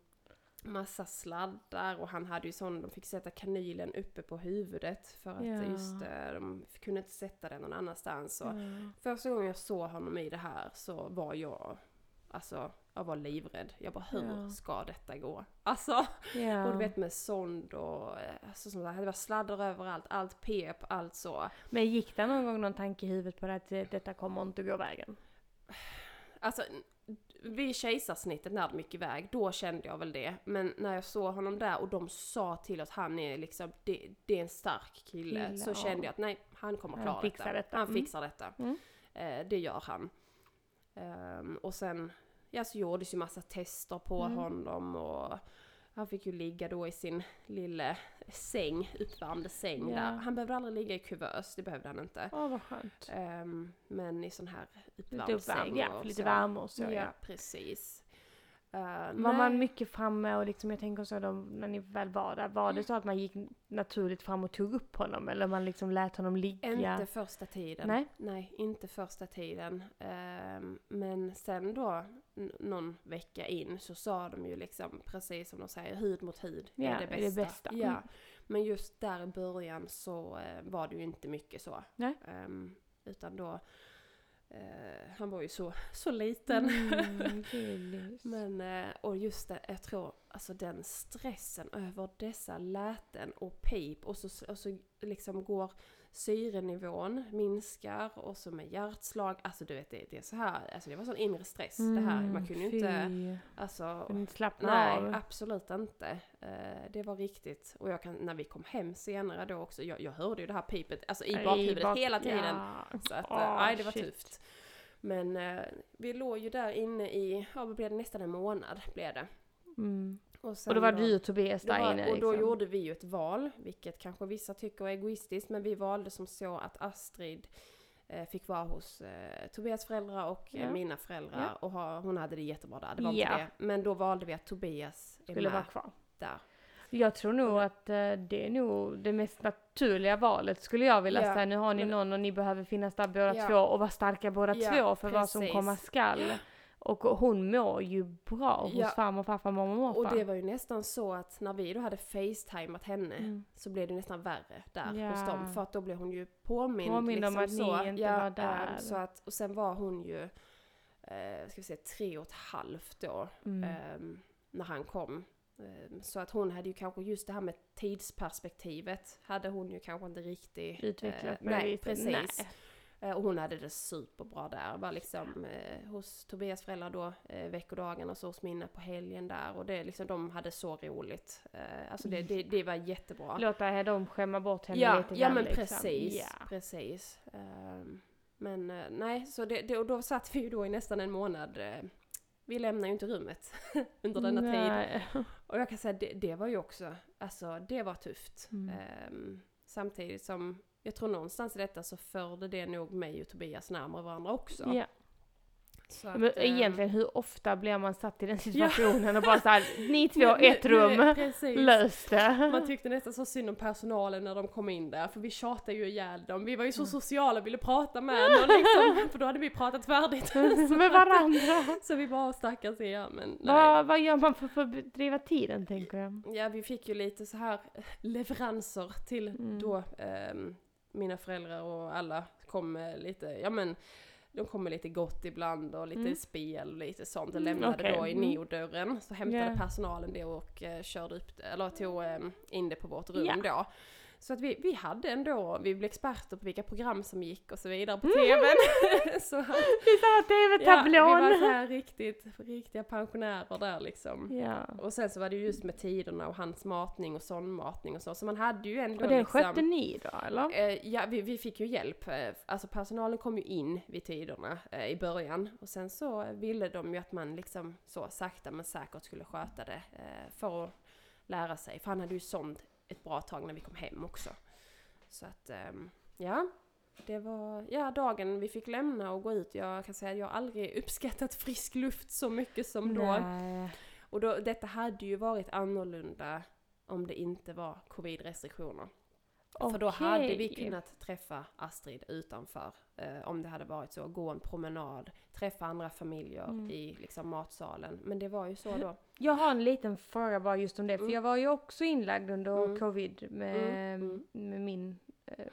massa sladdar och han hade ju sån, de fick sätta kanylen uppe på huvudet för att Ja. just eh, de kunde inte sätta den någon annanstans. Och Ja. Första gången jag såg honom i det här så var jag, alltså jag var livrädd. Jag bara hur Ja. ska detta gå? Alltså, Ja. och du vet med sond och eh, alltså, sånt där. det var sladdar överallt, allt pep, allt så. Men gick det någon gång någon tanke i huvudet på det att eh, detta kommer inte gå vägen? Alltså vid kejsarsnittet när de gick iväg, då kände jag väl det. Men när jag såg honom där och de sa till oss han är liksom, det, det är en stark kille. Kille, så ja. kände jag att nej, han kommer Han klara fixar detta. Han Mm. fixar detta. Mm. Eh, det gör han. Ehm, och sen, ja så gjordes ju massa tester på Mm. honom och han fick ju ligga då i sin lilla säng, uppvärmd säng Ja. där. Han behövde aldrig ligga i kuvös, det behövde han inte. Åh vad skönt. Ehm, men i sån här uppvärmd säng ja, lite värme och så Ja, ja. precis. Uh, Var man mycket framme och liksom jag tänker så de, när ni väl var där, var det så att man gick naturligt fram och tog upp honom eller man liksom lät honom ligga? Inte första tiden. Nej. Nej, inte första tiden. Ehm, men sen då, någon vecka in, så sa de ju liksom, precis som de säger, hud mot hud Ja, är det är det bästa. bästa. Ja. Mm. Men just där i början så eh, var det ju inte mycket så. Nej. Ehm, utan då, eh, han var ju så, så liten. Mm. Men, eh, och just det, jag tror, alltså den stressen över dessa läten och pip och så, och så liksom går syrenivån minskar och så med hjärtslag, alltså du vet det, det är så här, alltså det var sån inre stress det här, man kunde ju inte, Mm, alltså inte slappna Nej, av. absolut inte. Eh, det var riktigt. Och jag kan, när vi kom hem senare då också, jag, jag hörde ju det här pipet, alltså i bakhuvudet bak- hela tiden. Ja. Så att, eh, nej det var shit. tufft. Men eh, vi låg ju där inne i, ja vad blev det, nästan en månad blev det. Mm. Sen Och då var du och Tobias det där var, inne Och då liksom. gjorde vi ju ett val, vilket kanske vissa tycker är egoistiskt, men vi valde som så att Astrid eh, fick vara hos eh, Tobias föräldrar och eh, Ja. mina föräldrar Ja. och ha, hon hade det jättebra där, det var Ja. inte det. Men då valde vi att Tobias skulle vara kvar. där. Jag tror nog att eh, det är nog det mest naturliga valet skulle jag vilja Ja, säga. Nu har ni någon och ni behöver finnas där båda två och vara starka båda två för vad som precis. komma skall. Och hon mår ju bra hos Ja. farmor, farfar, mormor, morfar. Och det var ju nästan så att när vi då hade facetimat henne Mm. så blev det nästan värre där Ja. hos dem. För att då blev hon ju påmind. Påmind om liksom, att så. ni inte ja, var där. ehm, så att, och sen var hon ju, eh, ska vi säga tre och ett halvt då. Mm. ehm, när han kom. Ehm, Så att hon hade ju kanske just det här med tidsperspektivet hade hon ju kanske inte riktigt Utvecklat på det nej, precis. Nej. Eh, Och hon hade det superbra där. Var liksom eh, hos Tobias föräldrar då eh, veckodagen och så hos mina på helgen där. Och det liksom, de hade så roligt. Eh, alltså det, det, det var jättebra. Låta dem skämma bort henne Ja, lite ja men liksom. precis. Ja. precis. Ehm, men eh, nej, så det, det, och då satt vi ju då i nästan en månad. eh, vi lämnar ju inte rummet under denna tid. Nej. Och jag kan säga det, det var ju också, alltså det var tufft. Mm. Ehm, samtidigt som, jag tror någonstans i detta så förde det nog mig och Tobias närmare varandra också. Ja. Så att, Men ehm, egentligen hur ofta blir man satt i den situationen och bara såhär, ni två, ett rum, lös det. Man tyckte nästan så synd om personalen när de kom in där, för vi tjatade ju ihjäl dem. Vi var ju så Mm. sociala och ville prata med någon liksom, för då hade vi pratat färdigt. Med varandra. så vi bara stackars er, men. Vad, vad gör man för för att bedriva tiden tänker jag? Ja, vi fick ju lite så här leveranser till Mm. då ehm, mina föräldrar och alla kom med lite, ja men de kom med lite gott ibland och lite Mm. spel och lite sånt och Mm, lämnade okej. då i Mm. neodörren. Så hämtade Ja. personalen det och eh, körde upp det, eller tog ehm, in det på vårt rum Ja. då. Så att vi, vi hade ändå, vi blev experter på vilka program som gick och så vidare på Mm. TVn. så att, Det är såhär ja, vi TV-tablån. var så här riktigt, riktiga pensionärer där liksom. Ja. Och sen så var det ju just med tiderna och hans matning och sondmatning och så. Så man hade ju ändå Och den liksom... skötte ni då eller? Eh, ja, vi, vi fick ju hjälp. Eh, Alltså personalen kom ju in vid tiderna eh, i början. Och sen så ville de ju att man liksom så sakta men säkert skulle sköta det. Eh, för att lära sig. För han hade ju sond ett bra tag när vi kom hem också. Så att, ehm, ja. Det var, ja dagen vi fick lämna och gå ut. Jag kan säga att jag aldrig uppskattat frisk luft så mycket som då. Nej. Och då, detta hade ju varit annorlunda om det inte var covid-restriktioner. För då hade vi kunnat träffa Astrid utanför. Eh, om det hade varit så, gå en promenad, träffa andra familjer Mm. i liksom, matsalen. Men det var ju så då. Jag har en liten fråga bara just om det, för Mm. jag var ju också inlagd under Mm. covid med, Mm, med min eh,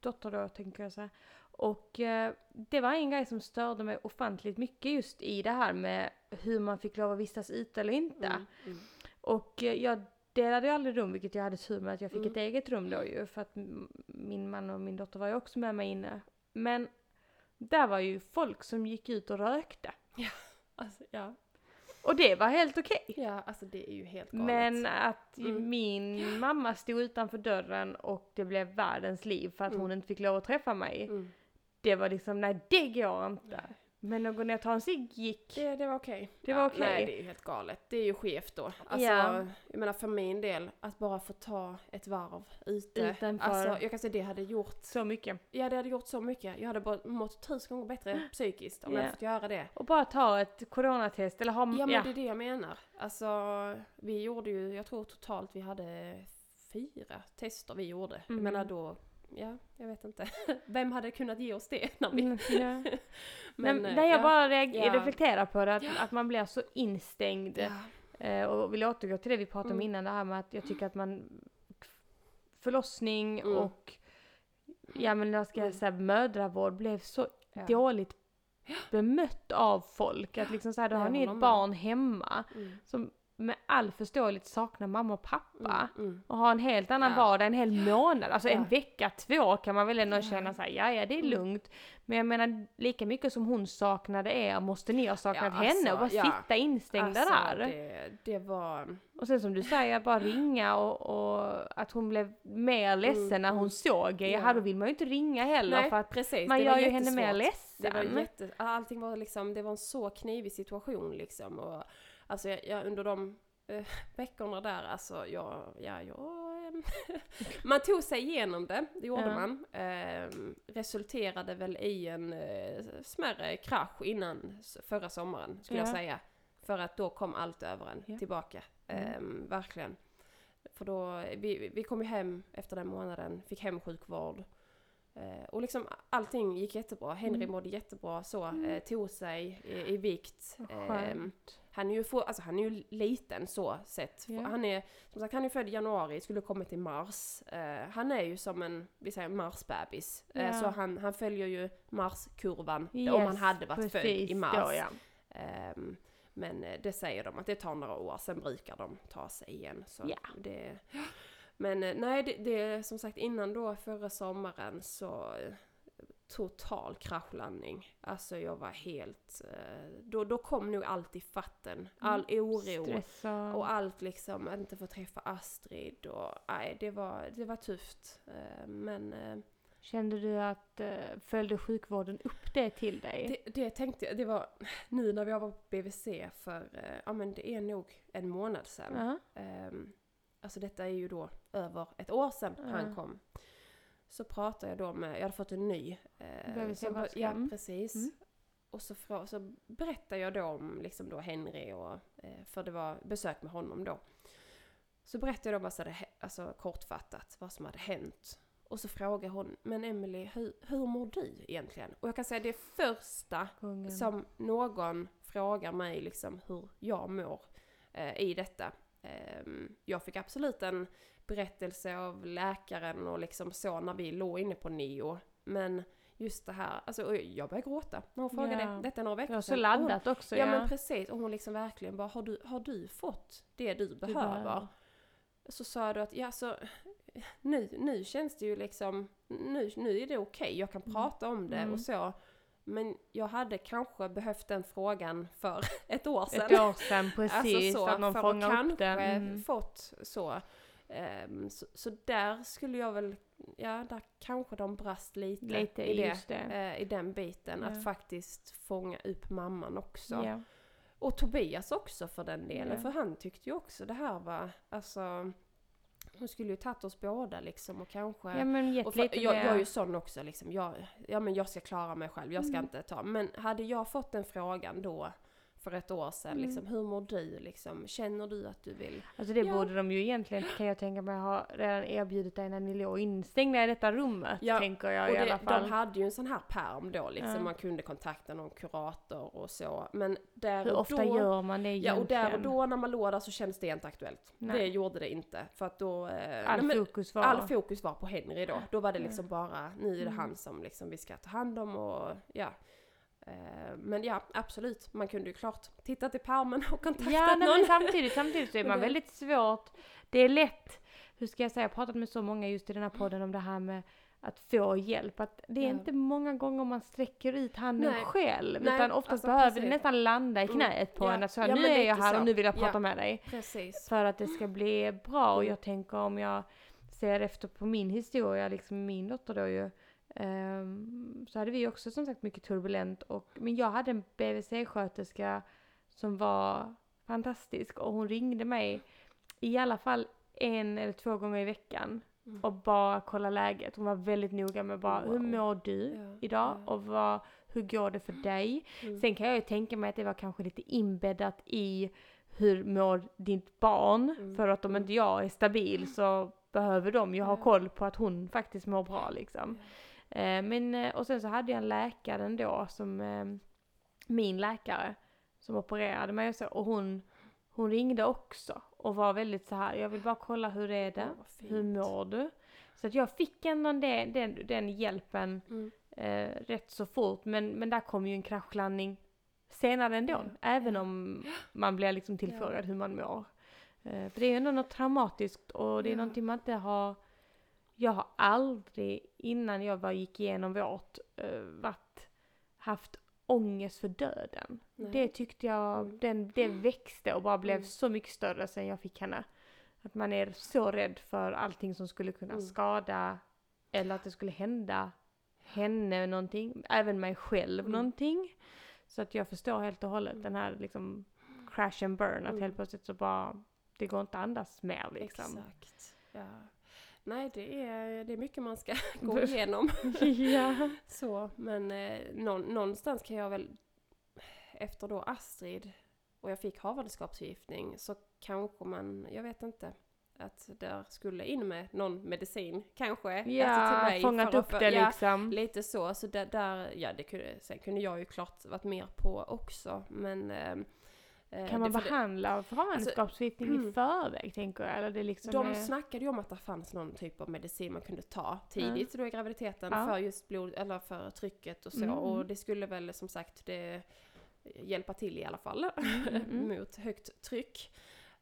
dotter då, tänker jag säga. Och eh, det var en grej som störde mig ofantligt mycket just i det här med hur man fick lov att vistas ute eller inte. Mm, mm, Och eh, jag delade ju aldrig rum, vilket jag hade tur med att jag fick Mm. ett eget rum då ju, för att min man och min dotter var ju också med mig inne. Men där var ju folk som gick ut och rökte. Alltså, ja. Och det var helt okej. ja, alltså det är ju helt galet. Men att Mm. min mamma stod utanför dörren och det blev världens liv för att Mm. hon inte fick lov att träffa mig. Mm. Det var liksom, nej det går inte. Men att gå ner och ta en cigg gick. Det, det var okej. Det var okej. Nej, det är ju helt galet. Det är ju skevt då. Alltså, Ja. jag menar för min del, att bara få ta ett varv ute. Utanför. Alltså, jag kan säga det hade gjort Så mycket. Ja, det hade gjort så mycket. Jag hade bara mått tusen gånger bättre psykiskt om jag Ja. hade fått göra det. Och bara ta ett coronatest eller ha... Ja, men ja. det är det jag menar. Alltså, vi gjorde ju, jag tror totalt vi hade fyra tester vi gjorde. Jag Mm. menar då, ja, jag vet inte. Vem hade kunnat ge oss det? När vi, Mm, ja. men, Men, eh, när jag ja. bara reflekterar på det, att, att man blir så instängd. Eh, och vill återgå till det vi pratade om Mm. innan, det här med att jag tycker att man förlossning Mm. och ja men vad ska jag Mm. säga, mödravård blev så dåligt bemött av folk. Att liksom såhär, då Nej, har jag ni ett barn hemma Mm. som med all förståeligt saknar mamma och pappa. Mm. Mm. Och har en helt annan Ja. vardag en hel månad. Alltså en Ja. vecka, två kan man väl ändå Ja. känna såhär, ja ja det är Mm. lugnt. Men jag menar lika mycket som hon saknade er måste ni ha saknat Ja, henne och bara alltså, sitta instängda Alltså, där. Det, det var... Och sen som du säger, bara ringa och, och att hon blev mer ledsen Mm, när hon mm. såg er. Ja. Då vill man ju inte ringa heller Nej, för att precis. man gör ju henne mer jättesvårt. Det var ledsen. jätte, allting var liksom, det var en så knivig situation liksom. Och, alltså jag, jag under de eh, veckorna där, alltså jag, ja, jag, man tog sig igenom det, det gjorde Ja. man. Ehm, resulterade väl i en eh, smärre krasch innan förra sommaren, skulle jag Ja. säga. För att då kom allt över en Ja. tillbaka. Mm. Ehm, verkligen. För då, vi, vi kom ju hem efter den månaden, fick hemsjukvård. Eh, och liksom allting gick jättebra. Henry Mm. mådde jättebra så, Mm. eh, tog sig i, i vikt. Skönt. Han är ju få, alltså han är ju liten så sett. Ja. Han är, som sagt, han är född i januari, skulle kommit i mars. Eh, han är ju som en, vi säger marsbebis. Eh, Ja. så han, han följer ju marskurvan om Yes, han hade varit född i mars. Då, ja. Ehm, men eh, det säger de att det tar några år, sen brukar de ta sig igen. Så Ja. det, men eh, nej, det, det som sagt innan då förra sommaren så total kraschlandning. Alltså jag var helt, eh, då, då kom nog allt i fatten. All oro Stress och... allt liksom, att inte få träffa Astrid och nej, det var, det var tufft. Eh, Men eh, Kände du att uh, följde sjukvården upp det till dig? det, det tänkte jag, det var nu när vi var på BVC för, ja men det är nog en månad sedan. Ja. Ehm, alltså detta är ju då över ett år sedan Ja. han kom. Så pratade jag då med, jag hade fått en ny. Eh, BVC-sköterska. ja, Mm. precis. Mm. Och så, så berättade jag då om liksom då Henry och, eh, för det var besök med honom då. Så berättade jag då hade, hä- alltså kortfattat, vad som hade hänt. Och så frågade hon, men Emily hur, hur mår du egentligen? Och jag kan säga det första Gången. som någon frågar mig liksom hur jag mår eh, i detta. Ehm, jag fick absolut en berättelse av läkaren och liksom så när vi låg inne på Neo. Men just det här, alltså jag började gråta när hon frågade Ja. det. Detta några Det veckor var så sedan. Och laddat också. Hon, ja men precis, och hon liksom verkligen bara, har du, har du fått det du Du behöver? Så sa du att, ja så nu, nu känns det ju liksom, nu, nu är det okej, jag kan Mm. prata om det Mm. och så. Men jag hade kanske behövt den frågan för ett år sedan. Ett år sedan, precis. Alltså så, att någon fångar upp det. kanske Mm. fått så. Ehm, så. Så där skulle jag väl, ja där kanske de brast lite, Lite i, det, det. eh, i den biten. Ja. Att faktiskt fånga upp mamman också. Ja. Och Tobias också för den delen, Ja. för han tyckte ju också det här var, alltså hon skulle ju tagit oss båda liksom och kanske... ja men gett och för, lite jag, jag är ju sån också liksom, jag, ja men jag ska klara mig själv, jag ska Mm. inte ta. Men hade jag fått den frågan då för ett år sedan, Mm. liksom, hur mår du liksom? Känner du att du vill? Alltså det Ja. borde de ju egentligen, kan jag tänka mig, ha redan erbjudit dig när ni låg instängda i detta rummet. Ja, Tänker jag och i det, alla fall. de hade ju en sån här pärm då liksom, Ja. man kunde kontakta någon kurator och så. Men där Hur och ofta då, gör man det Ja egentligen? och där och då när man låg där så kändes det inte aktuellt. Nej. Det gjorde det inte. För att då... eh, All nej, fokus var... All fokus var på Henry då. Då var det Ja. liksom bara, nu är det Mm. han som liksom vi ska ta hand om och ja. Eh, Men ja, absolut. Man kunde ju klart tittat i pärmen och kontaktat Ja, någon. men samtidigt, samtidigt så är man väldigt svårt. Det är lätt, hur ska jag säga, jag har pratat med så många just i den här podden om det här med att få hjälp. Att det är Ja. inte många gånger man sträcker ut handen Nej. själv. Nej, utan oftast alltså behöver det nästan landa i Mm. knät på Ja. en. Att så, Ja, nu är jag här så. och nu vill jag prata Ja. med dig. Precis. För att det ska bli bra. Och jag tänker om jag ser efter på min historia, liksom min dotter då ju. Ehm, så hade vi också som sagt mycket turbulent. Och, men jag hade en BVC-sköterska som var fantastisk. Och hon ringde mig i alla fall en eller två gånger i veckan. Mm. Och bara kolla läget. Hon var väldigt noga med bara, hur Wow. mår du Ja, idag? ja. Och vad, hur går det för dig? Mm. Sen kan jag ju tänka mig att det var kanske lite inbäddat i hur mår ditt barn? Mm, För att om mm. inte jag är stabil så behöver de ju ha Ja. koll på att hon faktiskt mår bra liksom. Eh, men, eh, och sen så hade jag en läkare ändå som, eh, min läkare, som opererade mig och så, och hon, hon ringde också och var väldigt så här, jag vill bara kolla hur är det? Fint. hur mår du? Så att jag fick ändå den, den, den hjälpen Mm. eh, rätt så fort. Men, men där kom ju en kraschlandning senare ändå. Ja, Även om man blir liksom tillfrågad Ja. hur man mår. Eh, för det är ju ändå något traumatiskt och det är Ja. någonting man inte har... Jag har aldrig innan jag bara gick igenom vårt eh, varit, haft ångest för döden. Nej. Det tyckte jag, Mm. den, det växte och bara blev Mm. så mycket större sen jag fick henne. Att man är så rädd för allting som skulle kunna Mm. skada eller att det skulle hända henne någonting, även mig själv Mm. någonting. Så att jag förstår helt och hållet Mm. den här liksom crash and burn, att Mm. helt plötsligt så bara, det går inte att andas mer liksom. Exakt. Ja. Nej, det är, det är mycket man ska gå igenom. ja. Så, men eh, någon, någonstans kan jag väl, efter då Astrid och jag fick havandeskapsförgiftning så kanske man, jag vet inte. att där skulle in med någon medicin kanske. alltså Ja, fångat för upp det ja, liksom. Lite så, så där, där ja det kunde, sen kunde jag ju klart varit mer på också men eh, Kan man behandla havandeskapsförgiftning i mm. förväg tänker jag? Eller det liksom De är... snackade ju om att det fanns någon typ av medicin man kunde ta tidigt då i graviditeten Ja. för just blod, eller för trycket och så. Mm. Och det skulle väl som sagt det hjälpa till i alla fall Mm, mm. mot högt tryck.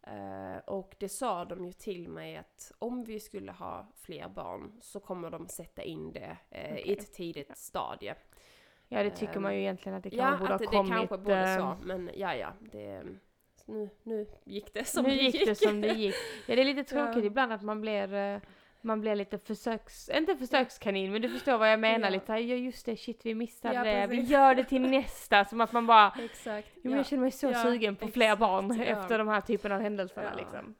Eh, och det sa de ju till mig att om vi skulle ha fler barn så kommer de sätta in det eh, i Okej. ett tidigt stadie. Ja det tycker man ju egentligen att det Ja, kanske borde att ha det, det kommit. kanske borde så, men ja ja, det, nu, nu gick det som nu det gick gick. det som det gick. Ja det är lite tråkigt Ja. ibland att man blir eh, man blir lite försöks, inte försökskanin men du förstår vad jag menar Ja. lite ja just det, shit vi missade Ja, det, vi gör det till nästa, som att man bara, Exakt. jo, men jag känner mig så Ja, sugen på fler exakt, barn ja. efter de här typen av händelserna Ja. liksom.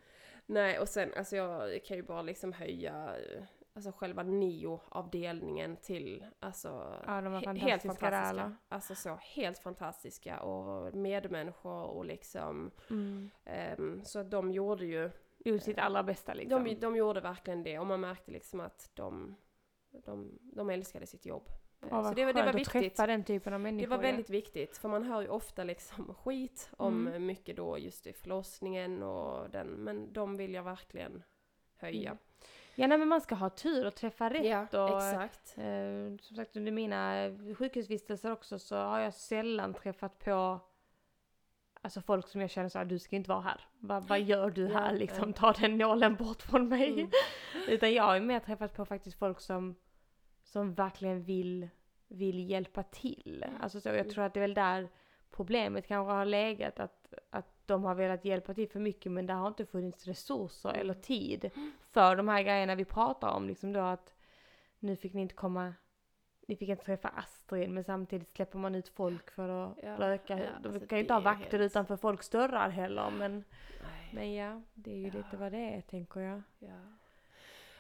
Nej, och sen alltså jag kan ju bara liksom höja eh, alltså själva NIO-avdelningen till alltså Ja de var he- fantastiska, helt fantastiska. Alltså så helt fantastiska och medmänniskor och liksom Mm. ehm, så att de gjorde ju Gjorde sitt allra bästa liksom. de, de gjorde verkligen det och man märkte liksom att de, de, de älskade sitt jobb. Eh, Ja, vad så det, var- det var viktigt. träffa den typen av Det människor. var ja. väldigt viktigt, för man hör ju ofta liksom skit om Mm. mycket då just i förlossningen och den, men de vill jag verkligen höja. Mm. Ja nej, men man ska ha tur och träffa rätt Ja, och exakt. Eh, som sagt under mina sjukhusvistelser också så har jag sällan träffat på Alltså folk som jag känner såhär, du ska inte vara här. Vad, vad gör du Ja, här liksom? ja. Ta den nålen bort från mig. Mm. Utan jag har mer träffat på faktiskt folk som, som verkligen vill, vill hjälpa till. Alltså så, jag Mm. tror att det är väl där problemet kanske har legat. Att, att de har velat hjälpa till för mycket men det har inte funnits resurser Mm. eller tid för de här grejerna vi pratar om. Liksom då att nu fick ni inte komma, ni fick inte träffa Astrid men samtidigt släpper man ut folk för att Ja, röka. ja, de alltså kan ju inte ha vakter helt- utanför folks dörrar heller men, Nej, men ja, det är ju Ja. lite vad det är tänker jag. ja.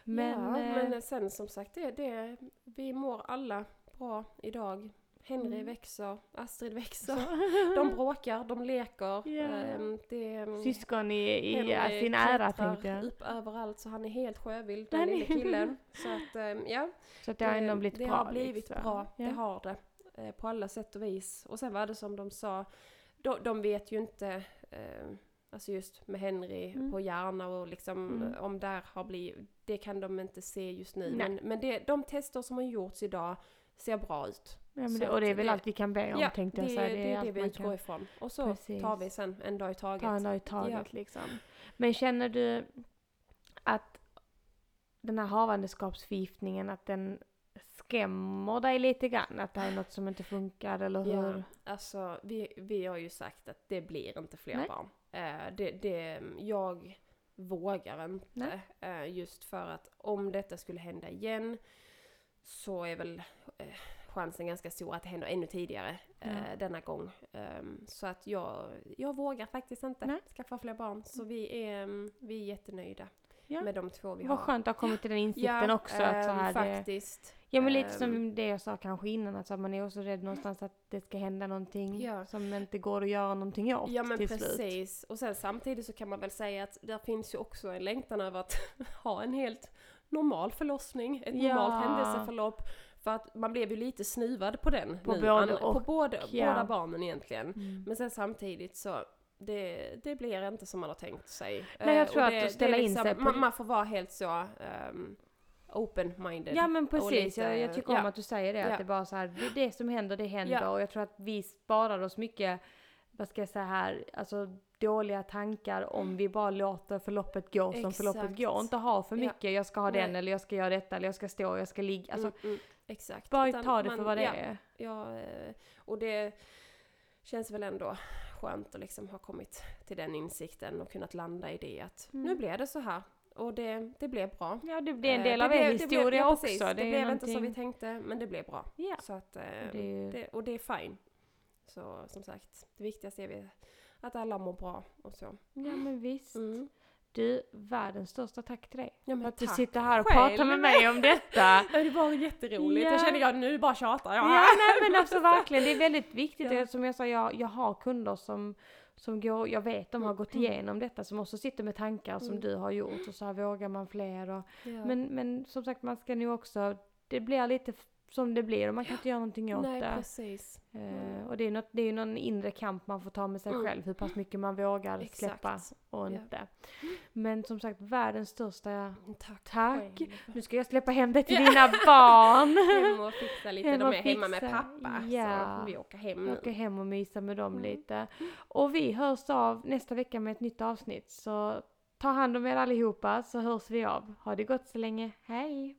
Men, ja, eh, men sen som sagt, det, det, vi mår alla bra idag. Henry Mm. växer, Astrid växer, de bråkar, de leker. Ja. ehm, det, Syskon i, i Henry sin ära tänkte jag. upp överallt så han är helt sjövild, den lille killen. Så att ehm, ja, Så att det har ändå blivit det bra. har blivit liksom. bra, Ja. det har det. Eh, på alla sätt och vis. Och sen var det som de sa, de, de vet ju inte, alltså just med Henry Mm. på hjärna och liksom Mm. om där har blivit, det kan de inte se just nu. Nej. Men, men det, de tester som har gjorts idag ser bra ut. Ja, det, och det är väl det- allt vi kan be om ja, tänkte det, jag säga. det är det allt vi man utgår kan ifrån. Och så Precis. tar vi sen en dag i taget. ta en dag i taget Ja. liksom. Men känner du att den här havandeskapsförgiftningen, att den skrämmer dig lite grann? Att det är något som inte funkar eller hur? Ja, alltså vi, vi har ju sagt att det blir inte fler Nej. barn. Eh, det, det, jag vågar inte. Eh, just för att om detta skulle hända igen så är väl chansen ganska stor att det händer ännu tidigare eh, Ja. denna gång. Ehm, så att jag, jag vågar faktiskt inte Nej. skaffa fler barn. Så vi är, mm, vi är jättenöjda Ja. med de två vi Vad har. skönt att ha kommit till den insikten också. Att så ehm, här det, faktiskt. ja men lite Ehm, som det jag sa kanske innan, att man är också rädd någonstans att det ska hända någonting Ja. som inte går att göra någonting åt Ja men till slut. precis. Och sen samtidigt så kan man väl säga att där finns ju också en längtan över att ha en helt normal förlossning, ett Ja. normalt händelseförlopp. För att man blev ju lite snuvad på den På nu. både på och, både, ja. båda barnen egentligen. Mm. Men sen samtidigt så det, det blir inte som man har tänkt sig. Nej, jag Eh, tror det, att ställa är in sig på man, man får vara helt så ehm, open-minded. Ja men precis, lite- jag, jag tycker om ja. att du säger det. Ja. Att det bara så här, det, det som händer, det händer. Och jag tror att vi sparar oss mycket, vad ska jag säga här, alltså dåliga tankar om vi bara låter förloppet gå som förloppet Exakt. går. Inte ha för Ja. mycket, jag ska ha den Nej. eller jag ska göra detta eller jag ska stå, jag ska ligga. Alltså mm, mm, exakt. bara Utan ta det för vad det ja, är. Ja, eh, och det känns väl ändå skönt att liksom ha kommit till den insikten och kunnat landa i det att Mm. nu blev det så här och det, det blev bra. Ja det, det är en Eh, del det av er historia blev, ja, också. Det, Det, blev någonting... inte som vi tänkte men det blev bra. Ja. Så att, eh, det, och det är fine. Så som sagt, det viktigaste är vi att alla mår bra och så. Ja men visst. Mm. Du, världens största tack till dig. Ja, men att du sitter här och själv. pratar med mig om detta. Det var jätteroligt. Ja. Jag känner jag nu bara tjatar jag. Ja, nej men alltså verkligen, det är väldigt viktigt. Ja. Som jag sa, jag, jag har kunder som, som går, jag vet de har gått Mm. igenom detta, som också sitter med tankar som Mm. du har gjort och så här vågar man fler och Ja. men, men som sagt man ska nog också, det blir lite som det blir och man kan inte göra någonting åt Nej, det. precis. Eh, och det är, något, det är ju någon inre kamp man får ta med sig Mm. själv, hur pass mycket man vågar släppa Exakt. och Ja. inte. Men som sagt, världens största Tack. tack. själv. Nu ska jag släppa hem dig till Ja. dina barn. Hem och fixa lite. Hem De och är hemma med pappa. Ja. Så vi åka hem nu. Åka hem och mysa med dem Mm. lite. Och vi hörs av nästa vecka med ett nytt avsnitt. Så ta hand om er allihopa så hörs vi av. Ha det gott så länge. Hej!